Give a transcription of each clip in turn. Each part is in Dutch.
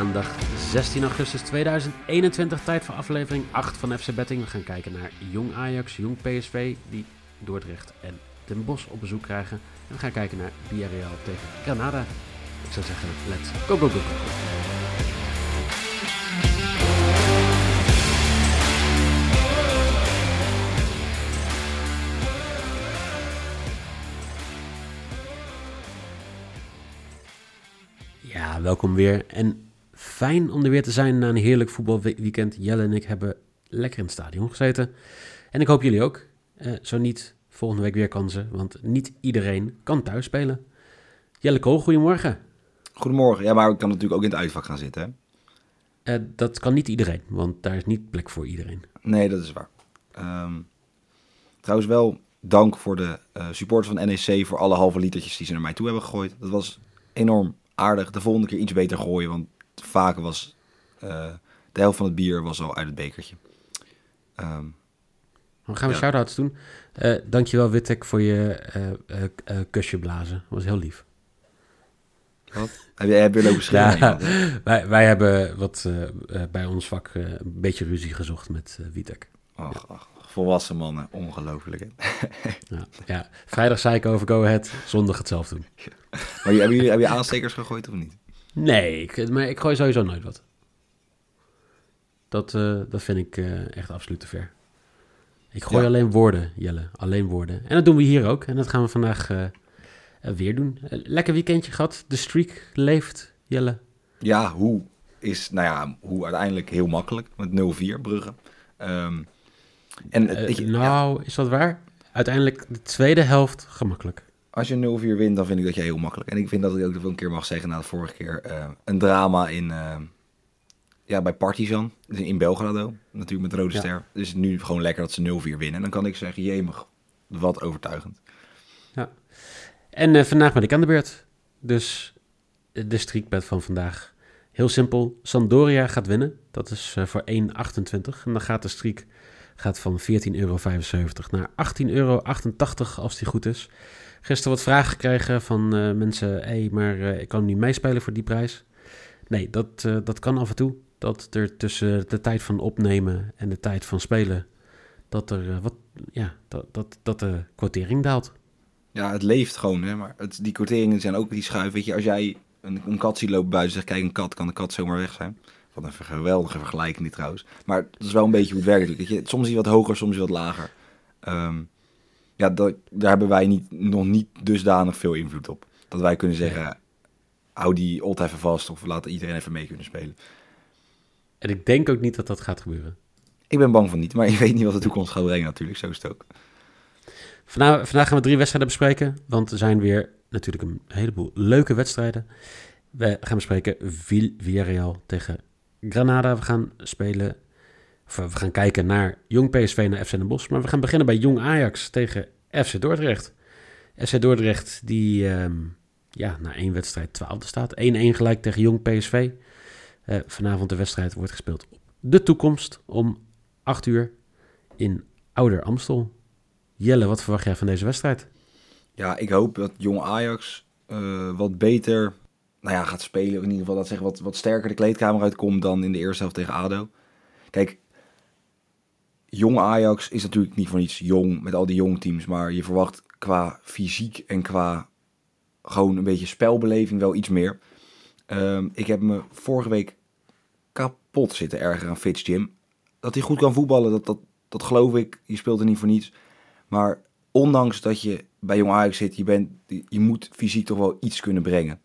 Maandag 16 augustus 2021, tijd voor aflevering 8 van FC Betting. We gaan kijken naar Jong Ajax, Jong PSV, die Dordrecht en Den Bosch op bezoek krijgen. En we gaan kijken naar Villarreal tegen Granada. Ik zou zeggen, let's go, go, go, go. Ja, welkom weer. En fijn om er weer te zijn na een heerlijk voetbalweekend. Jelle en ik hebben lekker in het stadion gezeten. En ik hoop jullie ook. Eh, zo niet, volgende week weer kansen, want niet iedereen kan thuis spelen. Jelle Kool, goedemorgen. Goedemorgen. Ja, maar ik kan natuurlijk ook in het uitvak gaan zitten. Hè? Eh, dat kan niet iedereen, want daar is niet plek voor iedereen. Nee, dat is waar. Ehm, trouwens wel dank voor de supporters van NEC voor alle halve litertjes die ze naar mij toe hebben gegooid. Dat was enorm aardig. De volgende keer iets beter gooien, want vaak was eh, de helft van het bier was al uit het bekertje. Ehm, Dan gaan we Ja. shout-outs doen. Eh dankjewel Wittek voor je eh, kusje blazen. Dat was heel lief. wat? Heb je, heb je lopen? Ja, wij, wij hebben wat bij ons vak een beetje ruzie gezocht met Witek. Ach, ach, volwassen mannen, ongelooflijk. Ja, ja. Vrijdag zei ik over Go Ahead, zondag hetzelfde doen. Maar hebben jullie heb je aanstekers gegooid of niet? Nee, ik, maar ik gooi sowieso nooit wat. Dat, eh, dat vind ik eh, echt absoluut te ver. Ik gooi Ja. alleen woorden, Jelle. Alleen woorden. En dat doen we hier ook. En dat gaan we vandaag eh, weer doen. Lekker weekendje gehad. De streak leeft, Jelle. Ja, hoe is, nou ja, hoe uiteindelijk heel makkelijk met 0-4 Brugge. Ehm, en ja, nou, is dat waar? Uiteindelijk de tweede helft gemakkelijk. Als je 0-4 wint, dan vind ik dat je heel makkelijk. En ik vind dat ik ook wel een keer mag zeggen na de vorige keer. eh, een drama in, eh, ja, bij Partizan, in Belgrado, natuurlijk met Rode Ja. Ster. Dus nu gewoon lekker dat ze 0-4 winnen. En dan kan ik zeggen, jemig, wat overtuigend. En eh, vandaag ben ik aan de beurt. Dus de streakbed van vandaag. Heel simpel. Sampdoria gaat winnen. Dat is voor 1,28. En dan gaat de streak gaat van 14,75 euro naar 18,88 euro als die goed is. Gisteren wat vragen gekregen van eh, mensen. Hé, maar eh, ik kan niet meespelen voor die prijs. Nee, dat, eh, dat kan af en toe. Dat er tussen de tijd van opnemen en de tijd van spelen... dat, er, wat, ja, dat, dat, dat de quotering daalt. Ja, het leeft gewoon, hè. Maar het, die quoteringen zijn ook die schuif. Weet je, als jij een, een kat ziet lopen buiten en zegt, kijk, een kat, kan de kat zomaar weg zijn. Wat een geweldige vergelijking dit trouwens. Maar dat is wel een beetje hoe het werkt. Soms is hij wat hoger, soms is hij wat lager. Ehm, ja, dat, daar hebben wij niet, nog niet dusdanig veel invloed op. Dat wij kunnen zeggen, hou die odd even vast of laat iedereen even mee kunnen spelen. En ik denk ook niet dat dat gaat gebeuren. Ik ben bang van niet, maar je weet niet wat de toekomst gaat brengen natuurlijk. Zo is het ook. Vandaag, vandaag gaan we drie wedstrijden bespreken, want er zijn weer natuurlijk een heleboel leuke wedstrijden. We gaan bespreken Vill- Villarreal tegen Granada. We gaan spelen, of we gaan kijken naar Jong PSV naar FC Den Bosch. Maar we gaan beginnen bij Jong Ajax tegen FC Dordrecht. FC Dordrecht die ehm, ja, na één wedstrijd twaalfde staat. 1-1 gelijk tegen Jong PSV. Eh, vanavond de wedstrijd wordt gespeeld op de toekomst om 8 uur in Ouder Amstel. Jelle, wat verwacht jij van deze wedstrijd? Ja, ik hoop dat jong Ajax eh, wat beter nou ja, gaat spelen. Of in ieder geval dat zeggen, wat, wat sterker de kleedkamer uitkomt dan in de eerste helft tegen ADO. Kijk, jong Ajax is natuurlijk niet voor niets jong met al die jong teams. Maar je verwacht qua fysiek en qua gewoon een beetje spelbeleving wel iets meer. Ehm, ik heb me vorige week kapot zitten erger aan Fitz Jim. Dat hij goed kan voetballen, dat, dat, dat geloof ik. Je speelt er niet voor niets. Maar ondanks dat je bij Jong Ajax zit, je, bent, je moet fysiek toch wel iets kunnen brengen.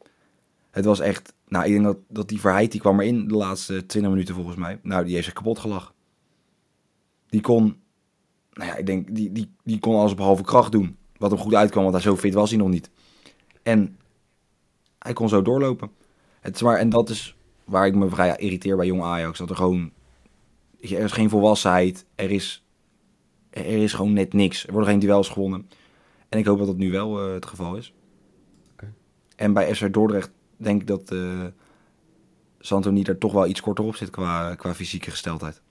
Het was echt, nou ik denk dat, dat die Verheid, die kwam erin de laatste 20 minuten volgens mij. Nou, die heeft zich kapot gelachen. Die kon, nou ja, ik denk, die, die, die kon alles op halve kracht doen. Wat hem goed uitkwam, want hij zo fit was hij nog niet. En hij kon zo doorlopen. Het is maar, en dat is waar ik me vrij irriteer bij jong Ajax. Dat er gewoon... Er is geen volwassenheid. Er is, er is gewoon net niks. Er worden geen duels gewonnen. En ik hoop dat dat nu wel eh, het geval is. En bij FC Dordrecht denk ik dat eh Santoni er toch wel iets korter op zit qua, qua fysieke gesteldheid.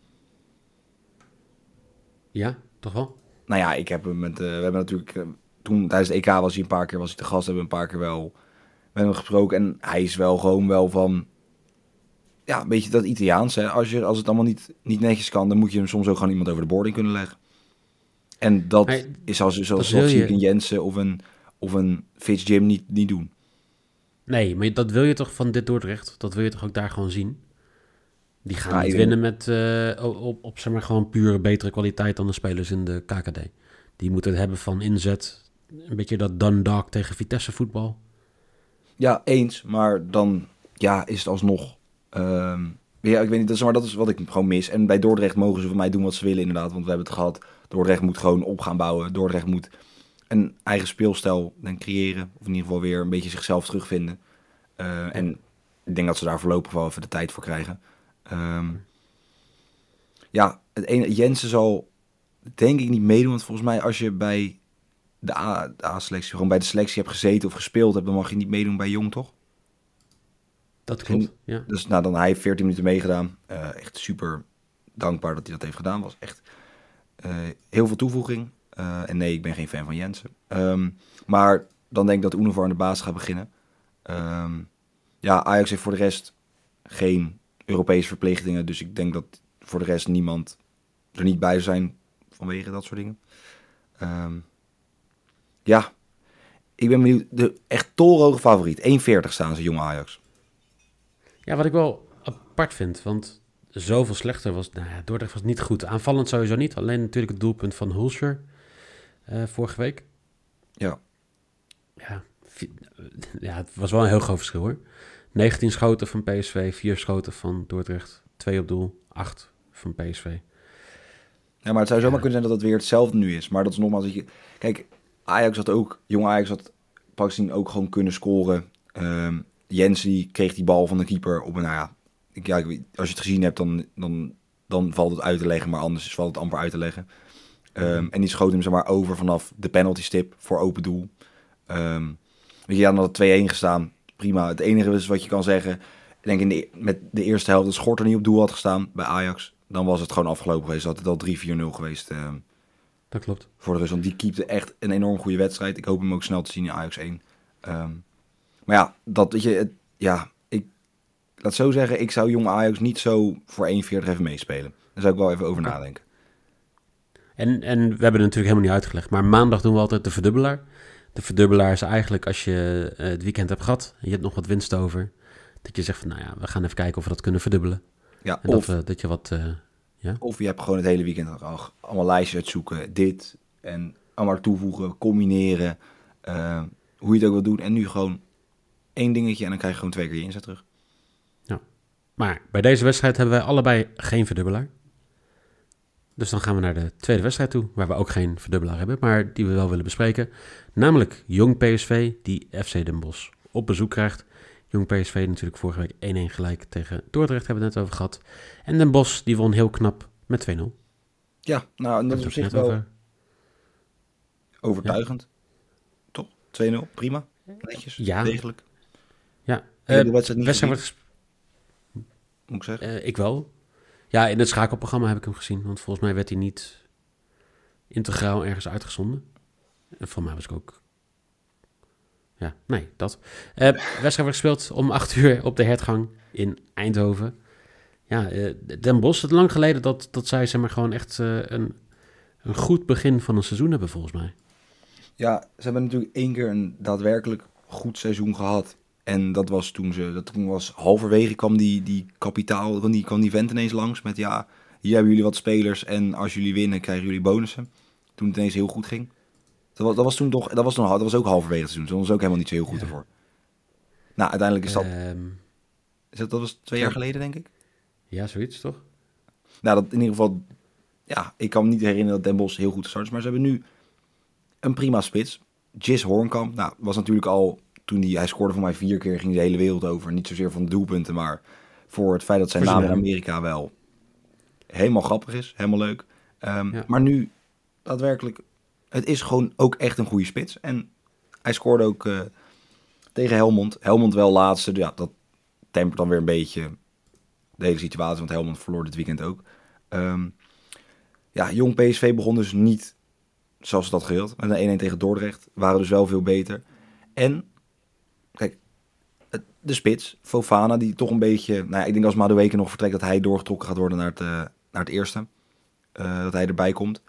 Ja, toch wel? Nou ja, ik heb hem met. eh, we hebben natuurlijk. eh, toen tijdens het EK was hij een paar keer was hij te gast. Hebben we een paar keer wel met hem gesproken. En hij is wel gewoon wel van. Ja, een beetje dat Italiaans. Hè? Als, je, als het allemaal niet, niet netjes kan, dan moet je hem soms ook gewoon iemand over de boarding kunnen leggen. En dat is als, zoals, dat zie ik je- een Jensen of een, of een Fitz Jim niet, niet doen. Nee, maar dat wil je toch van dit Dordrecht? Dat wil je toch ook daar gewoon zien? Die gaan niet winnen met eh, op, op, op zeg maar gewoon pure betere kwaliteit dan de spelers in de KKD. Die moeten het hebben van inzet. Een beetje dat Dundalk tegen Vitesse voetbal. Ja, eens. Maar dan ja, is het alsnog. ehm, ja, ik weet niet, dat is, maar dat is wat ik gewoon mis. En bij Dordrecht mogen ze van mij doen wat ze willen, inderdaad. Want we hebben het gehad. Dordrecht moet gewoon op gaan bouwen. Dordrecht moet een eigen speelstijl dan creëren. Of in ieder geval weer een beetje zichzelf terugvinden. Eh, en ik denk dat ze daar voorlopig wel even de tijd voor krijgen. Ehm, ja, het ene, Jensen zal denk ik niet meedoen. Want volgens mij als je bij de A- de A-selectie, gewoon bij de selectie hebt gezeten of gespeeld hebt, dan mag je niet meedoen bij Jong, toch? Dat klopt, ja. Dus nou, dan hij heeft 14 minuten meegedaan. Eh, echt super dankbaar dat hij dat heeft gedaan. Was echt eh, heel veel toevoeging. Eh, en nee, ik ben geen fan van Jensen. Ehm, maar dan denk ik dat Univar aan de baas gaat beginnen. Ehm, ja, Ajax heeft voor de rest geen Europese verplichtingen. Dus ik denk dat voor de rest niemand er niet bij zijn vanwege dat soort dingen. Ehm, ja, ik ben benieuwd. De echt torenhoge favoriet. 1,40 staan ze, jonge Ajax. Ja, wat ik wel apart vind, want zoveel slechter was... Nou ja, Dordrecht was niet goed. Aanvallend sowieso niet. Alleen natuurlijk het doelpunt van Hulscher eh, vorige week. Ja. Ja, ja, het was wel een heel groot verschil hoor. 19 schoten van PSV, 4 schoten van Dordrecht, 2 op doel, 8 van PSV. Ja, maar het zou zomaar Ja. kunnen zijn dat het weer hetzelfde nu is. Maar dat is nogmaals... Dat je, kijk, Ajax had ook... Jong Ajax had praktisch ook gewoon kunnen scoren. Ehm Jensen die kreeg die bal van de keeper op een... Nou ja, ik, ja als je het gezien hebt, dan, dan, dan valt het uit te leggen. Maar anders valt het amper uit te leggen. Ehm, en die schoot hem zeg maar over vanaf de penalty stip voor open doel. Ehm weet je, dan had het 2-1 gestaan. Prima. Het enige is wat je kan zeggen... Ik denk in de, met de eerste helft dat Schort er niet op doel had gestaan bij Ajax. Dan was het gewoon afgelopen geweest. Had het al 3-4-0 geweest ehm, Dat klopt. voor de rust. Want die keepte echt een enorm goede wedstrijd. Ik hoop hem ook snel te zien in Ajax 1. Ehm, maar ja, dat weet je... Het, ja, ik laat zo zeggen. Ik zou jong Ajax niet zo voor 1,40 even meespelen. Daar zou ik wel even over nadenken. En, en we hebben het natuurlijk helemaal niet uitgelegd, maar maandag doen we altijd de verdubbelaar. De verdubbelaar is eigenlijk als je eh, het weekend hebt gehad en je hebt nog wat winst over, dat je zegt van nou ja, we gaan even kijken of we dat kunnen verdubbelen. Ja, En of, dat, we, dat je wat, eh, of je hebt gewoon het hele weekend al allemaal lijstjes uitzoeken. Dit en allemaal toevoegen, combineren. eh, hoe je het ook wil doen. En nu gewoon één dingetje en dan krijg je gewoon twee keer je inzet terug. Maar bij deze wedstrijd hebben wij allebei geen verdubbelaar. Dus dan gaan we naar de tweede wedstrijd toe, waar we ook geen verdubbelaar hebben, maar die we wel willen bespreken. Namelijk Jong PSV, die FC Den Bosch op bezoek krijgt. Jong PSV natuurlijk vorige week 1-1 gelijk tegen Dordrecht, hebben we het net over gehad. En Den Bosch, die won heel knap met 2-0. Ja, nou en dat is op zich wel overtuigend. Toch? 2-0, prima. Netjes, Ja. degelijk. Ja, heb eh, de wedstrijd niet wedstrijd wordt moet ik zeggen. eh, ik wel. Ja, in het schakelprogramma heb ik hem gezien, want volgens mij werd hij niet integraal ergens uitgezonden. En voor mij was ik ook. Ja, nee, dat. Eh wedstrijd wordt gespeeld om 8 uur op de hertgang in Eindhoven. Ja, eh, Den Bosch, het lang geleden dat, dat zij zeg maar gewoon echt eh, een, een goed begin van een seizoen hebben, volgens mij. Ja, ze hebben natuurlijk één keer een daadwerkelijk goed seizoen gehad. En dat was toen ze, dat toen was halverwege kwam die, die kapitaal, kwam die, kwam die vent ineens langs met ja, hier hebben jullie wat spelers en als jullie winnen krijgen jullie bonussen. Toen het ineens heel goed ging. Dat was, dat was toen toch, dat was, nog, dat was ook halverwege het seizoen. Toen was ook helemaal niet zo heel goed Ja. ervoor. Nou, uiteindelijk is dat, Ehm, is dat, dat was twee jaar ja. geleden denk ik. ja, zoiets toch? Nou, dat in ieder geval, ja, ik kan me niet herinneren dat Den Bosch heel goed gestart is. Maar ze hebben nu een prima spits. Jis Hornkamp, nou, was natuurlijk al toen hij, hij scoorde voor mij vier keer, ging de hele wereld over. Niet zozeer van de doelpunten, maar voor het feit dat zijn naam in. Amerika wel helemaal grappig is, helemaal leuk. Ehm, Ja. Maar nu, daadwerkelijk, het is gewoon ook echt een goede spits. En hij scoorde ook eh, tegen Helmond. Helmond wel laatste, ja, dat tempert dan weer een beetje de hele situatie, want Helmond verloor dit weekend ook. Ehm, ja, jong PSV begon dus niet zoals ze dat gewild. Met een 1-1 tegen Dordrecht waren dus wel veel beter. En, kijk, de spits, Fofana, die toch een beetje... Nou ja, ik denk als Madueke nog vertrekt, dat hij doorgetrokken gaat worden naar het, eh, naar het eerste. Eh, dat hij erbij komt.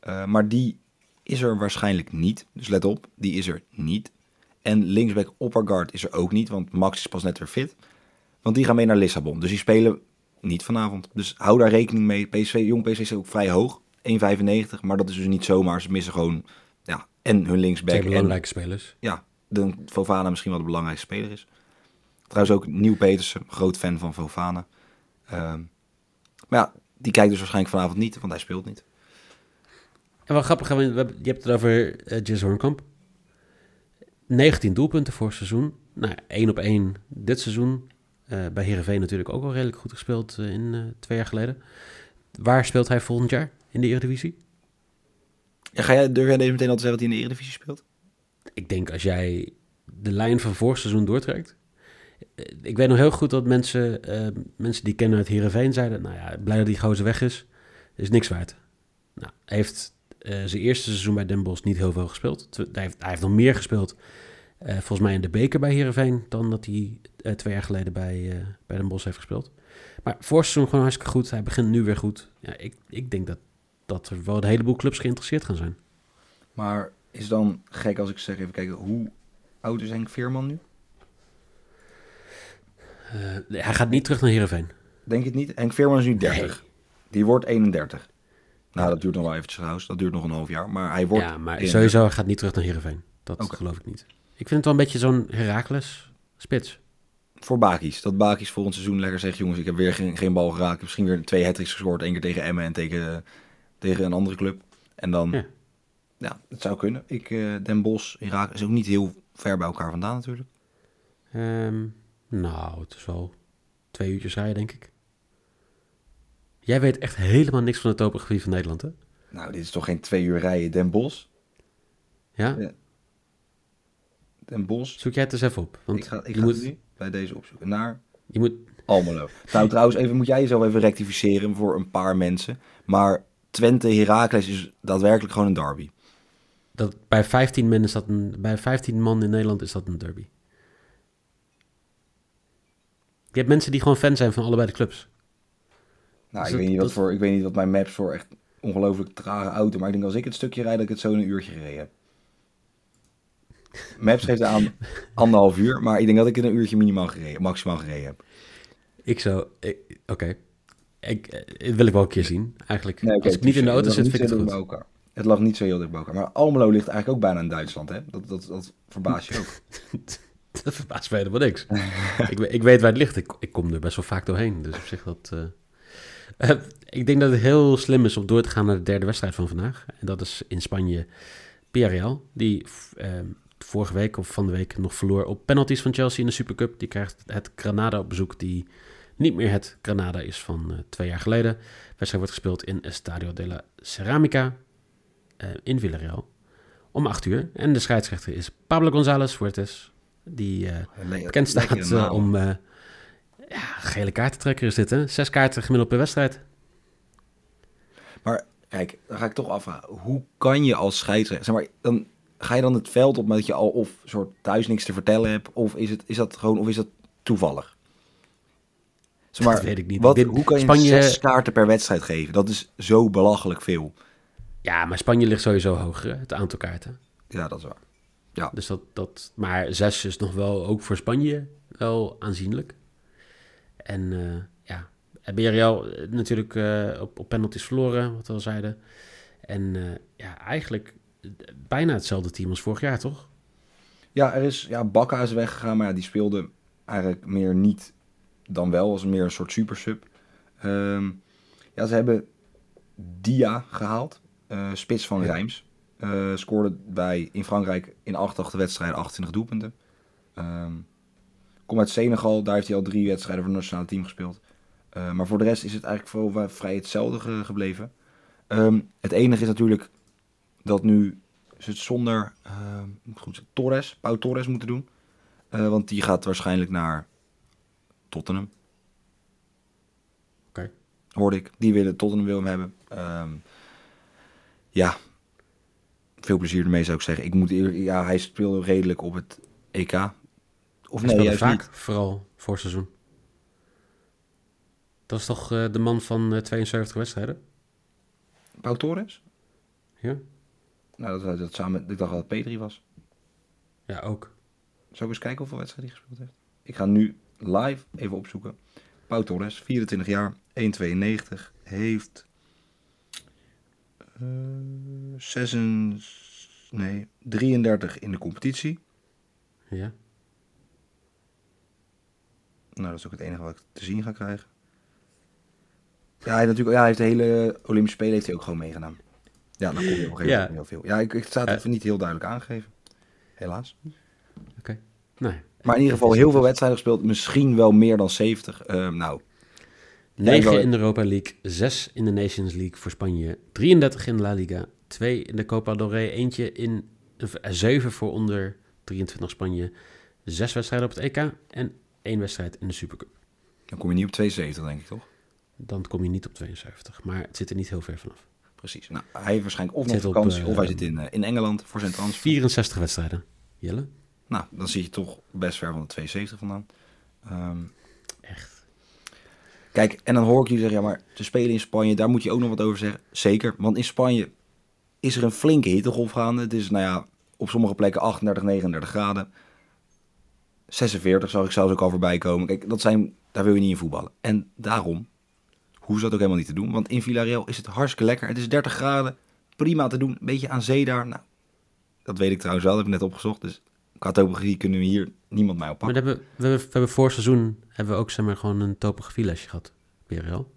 Eh, maar die is er waarschijnlijk niet. Dus let op, die is er niet. En linksback Oppergaard is er ook niet, want Max is pas net weer fit. Want die gaan mee naar Lissabon. Dus die spelen niet vanavond. Dus hou daar rekening mee. PSV, jong PSV is ook vrij hoog. 1,95. Maar dat is dus niet zomaar. Ze missen gewoon ja, en hun linksback. Twee En belangrijke spelers. ja, de Fofana misschien wel de belangrijkste speler is. Trouwens ook Nieuw Petersen, groot fan van Fofana. Ehm, maar ja, die kijkt dus waarschijnlijk vanavond niet, want hij speelt niet. En wel grappig, je hebt het over uh, Jis Hornkamp. 19 doelpunten voor het seizoen. Nou, 1 op 1 dit seizoen. Eh, bij Heerenveen natuurlijk ook wel redelijk goed gespeeld eh, in twee jaar geleden. Waar speelt hij volgend jaar in de Eredivisie? Ja, ga jij, durf jij deze meteen al te zeggen dat hij in de Eredivisie speelt? Ik denk als jij de lijn van vorig seizoen doortrekt. Eh, Ik weet nog heel goed dat mensen, eh, mensen die kennen uit Heerenveen zeiden... nou ja, blij dat die gozer weg is, is niks waard. Nou, hij heeft eh, zijn eerste seizoen bij Den Bosch niet heel veel gespeeld. Hij heeft, hij heeft nog meer gespeeld, volgens mij in de beker bij Heerenveen... dan dat hij twee jaar geleden bij, bij Den Bosch heeft gespeeld. Maar vorig seizoen gewoon hartstikke goed. Hij begint nu weer goed. Ja, ik, ik denk dat, dat er wel een heleboel clubs geïnteresseerd gaan zijn. Maar is dan gek als ik zeg, even kijken, hoe oud is Henk Veerman nu? Eh, hij gaat niet terug naar Heerenveen. Denk je het niet? Henk Veerman is nu 30. Nee. Die wordt 31. Nou, dat duurt nog wel eventjes trouwens. Dat duurt nog een half jaar. Maar hij wordt... ja, maar 31. sowieso hij gaat niet terug naar Heerenveen. Dat geloof ik niet. Ik vind het wel een beetje zo'n Herakles spits. Voor Bakis. Dat Bakis volgend seizoen lekker zegt... jongens, ik heb weer geen, geen bal geraakt. Ik heb misschien weer twee hat gescoord. Eén keer tegen Emmen en tegen, tegen een andere club. En dan... Ja. Ja, het zou kunnen. Ik, eh, Den Bosch, Irak is ook niet heel ver bij elkaar vandaan natuurlijk. Ehm, nou, het is wel twee uurtjes rijden, denk ik. Jij weet echt helemaal niks van het topografie van Nederland, hè? Nou, dit is toch geen twee uur rijden. Den Bosch. Ja? Ja. Den Bosch. Zoek jij het eens even op. Want ik ga, ik je, ga moet, bij deze opzoeken. Naar je moet... Almelo. Nou, trouwens, even, moet jij jezelf even rectificeren voor een paar mensen. Maar Twente Heracles is daadwerkelijk gewoon een derby. Dat, bij, 15 men is dat een, bij 15 man in Nederland is dat een derby. Je hebt mensen die gewoon fan zijn van allebei de clubs. Nou, Dus ik, dat- weet niet wat dat- voor, ik weet niet wat mijn maps voor echt ongelooflijk trage auto. Maar ik denk als ik het stukje rijd, dat ik het zo in een uurtje gereden heb. Maps geeft aan anderhalf uur, maar ik denk dat ik in een uurtje minimaal gereden, maximaal gereden heb. Ik zou... Oké. Ik, eh, wil ik wel een keer zien, eigenlijk. Nee, Als ik niet in de auto zit, vind ik het goed. Het lag niet zo heel dicht bij. Maar Almelo ligt eigenlijk ook bijna in Duitsland, hè? Dat, dat, dat verbaast je ook. Dat verbaast mij helemaal niks. ik, we- ik weet waar het ligt. Ik, ik kom er best wel vaak doorheen. Dus op zich dat... eh, eh, ik denk dat het heel slim is om door te gaan naar de derde wedstrijd van vandaag. En dat is in Spanje Villarreal. Die eh, vorige week of van de week nog verloor op penalties van Chelsea in de Supercup. Die krijgt het Granada op bezoek die niet meer het Granada is van twee jaar geleden. De wedstrijd wordt gespeeld in Estadio de la Ceramica in Villarreal. Om acht uur. En de scheidsrechter is Pablo González Fuertes. Die eh, Le- bekend staat eh, om eh, ja, gele kaartentrekker is dit, hè? Zes kaarten gemiddeld per wedstrijd. Maar kijk, dan ga ik toch afvragen. Hoe kan je als scheidsrechter... Zeg maar, dan ga je dan het veld op met je al of soort thuis niks te vertellen hebt... of is, het, is dat gewoon of is dat toevallig? Zeg maar, Dat weet ik niet. Wat, hoe kan je Spanje- zes kaarten per wedstrijd geven? Dat is zo belachelijk veel. Ja, maar Spanje ligt sowieso hoger, het aantal kaarten. Ja, dat is waar. Dus dat, dat, maar zes is nog wel, ook voor Spanje, wel aanzienlijk. En eh ja, BRL natuurlijk eh, op, op penalties verloren, wat we al zeiden. En eh, ja, eigenlijk eh, bijna hetzelfde team als vorig jaar, toch? Ja, er is, ja, Bakka is weggegaan, maar ja, die speelde eigenlijk meer niet dan wel. Was meer een soort supersub. Ehm ja, ze hebben Dia gehaald, eh, spits van. Rijms. Eh, scoorde bij, in Frankrijk in 88 wedstrijden 28 doelpunten. Ehm komt uit Senegal, daar heeft hij al drie wedstrijden voor het nationale team gespeeld. Eh, maar voor de rest is het eigenlijk vooral vrij hetzelfde ge- gebleven. Ehm, het enige is natuurlijk dat nu ze het zonder ehm, goed Torres, Pau Torres moeten doen. Want die gaat waarschijnlijk naar Tottenham. Oké. Hoorde ik. Die willen Tottenham wil hem hebben. Ehm, ja. Veel plezier ermee zou ik zeggen. Ik moet eer- ja, hij speelde redelijk op het EK. Of Hij nee, juist vaak, niet. vooral voor seizoen. Dat is toch eh, de man van eh, 72 wedstrijden? Pau Torres? Ja? Nou, dat, dat samen, ik dacht dat het Pedri was. Ja, ook. Zal ik eens kijken hoeveel wedstrijden hij gespeeld heeft? Ik ga nu live even opzoeken. Pau Torres, 24 jaar, 1,92. Heeft... eh 6, nee, 33 in de competitie. Ja. Nou, dat is ook het enige wat ik te zien ga krijgen. Ja, hij, natuurlijk, ja, hij heeft de hele Olympische Spelen heeft hij ook gewoon meegedaan. Ja, dan kom je op een gegeven Ja. moment heel veel. Ja, ik, ik sta het even niet heel duidelijk aangegeven. Helaas. Nee. Maar in ieder geval heel veel wedstrijden gespeeld. Misschien wel meer dan 70. Ehm, nou, 9 wel- in de Europa League, 6 in de Nations League voor Spanje, 33 in La Liga, 2 in de Copa del Rey, eentje in 7 voor onder 23 Spanje, 6 wedstrijden op het EK en 1 wedstrijd in de Supercup. dan kom je niet op 72, denk ik toch? Dan kom je niet op 72, maar het zit er niet heel ver vanaf. Precies. Nou, hij heeft waarschijnlijk of nog op, vakantie eh, of hij zit in, eh, in Engeland voor zijn transfer. 64 wedstrijden. Jelle? Nou, dan zit je toch best ver van de 72 vandaan. Echt. Kijk, en dan hoor ik jullie zeggen, ja, maar te spelen in Spanje, daar moet je ook nog wat over zeggen. Zeker, want in Spanje is er een flinke hittegolf gaande. Het is, nou ja, op sommige plekken 38, 39 graden. 46 zag ik zelfs ook al voorbij komen. Kijk, dat zijn, daar wil je niet in voetballen. En daarom hoeven ze dat ook helemaal niet te doen. Want in Villarreal is het hartstikke lekker. Het is 30 graden, prima te doen. Een beetje aan zee daar. Nou, dat weet ik trouwens wel, dat heb ik net opgezocht. Dus qua topografie kunnen we hier niemand mij Maar oppakken. we hebben, we, hebben, we hebben voor seizoen hebben we ook zeg maar, gewoon een topografielesje gehad. PRL.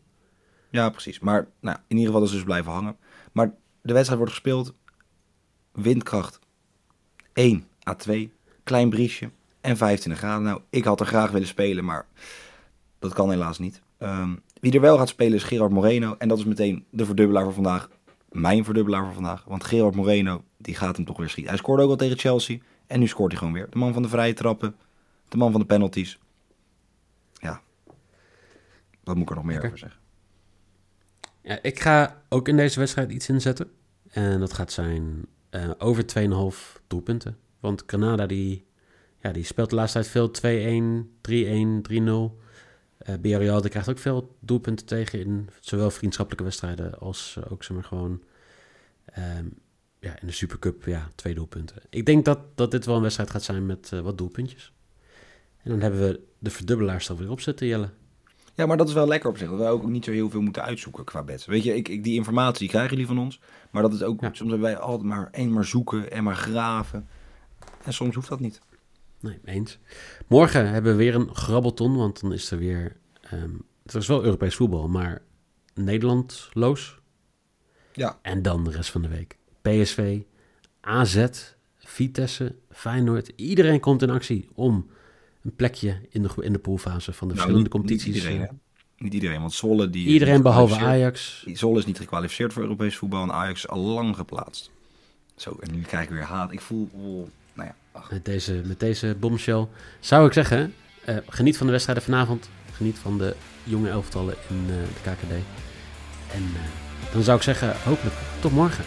Ja, precies. Maar nou, in ieder geval is dus blijven hangen. Maar de wedstrijd wordt gespeeld. Windkracht 1 à 2. Klein briesje. En 25 graden. Nou, ik had er graag willen spelen, maar dat kan helaas niet. Ehm, wie er wel gaat spelen is Gerard Moreno. En dat is meteen de verdubbelaar voor vandaag. Mijn verdubbelaar voor vandaag. Want Gerard Moreno, die gaat hem toch weer schieten. Hij scoorde ook al tegen Chelsea. En nu scoort hij gewoon weer. De man van de vrije trappen. De man van de penalties. Ja. Wat moet ik er nog meer over zeggen? Ja, ik ga ook in deze wedstrijd iets inzetten. En dat gaat zijn eh, over 2,5 doelpunten. Want Granada die, ja, die speelt de laatste tijd veel 2-1, 3-1, 3-0. Eh Villarreal die krijgt ook veel doelpunten tegen in zowel vriendschappelijke wedstrijden als eh, ook zeg maar gewoon ehm, ja, in de Supercup ja, twee doelpunten. Ik denk dat, dat dit wel een wedstrijd gaat zijn met eh, wat doelpuntjes. En dan hebben we de verdubbelaars er weer op zitten, Jelle. Ja, maar dat is wel lekker op zich. Dat wij ook niet zo heel veel moeten uitzoeken qua bets. Weet je, ik, ik, die informatie krijgen jullie van ons. Maar dat is ook, Ja. soms hebben wij altijd maar één maar zoeken en maar graven. En soms hoeft dat niet. Nee, eens. Morgen hebben we weer een grabbelton, want dan is er weer... ehm het is wel Europees voetbal, maar Nederlandloos. Ja. En dan de rest van de week. PSV, AZ, Vitesse, Feyenoord. Iedereen komt in actie om een plekje in de, in de poolfase van de verschillende competities. Nou, Niet iedereen, hè? Niet iedereen, want Zwolle die... Iedereen behalve. Ajax. Zwolle is niet gekwalificeerd voor Europees voetbal en Ajax is al lang geplaatst. Zo, en nu krijg ik weer haat. Ik voel, oh, nou ja, ach. Met deze, met deze bombshell zou ik zeggen, eh, geniet van de wedstrijden vanavond. Geniet van de jonge elftallen in eh, de KKD. En eh, dan zou ik zeggen, hopelijk tot morgen.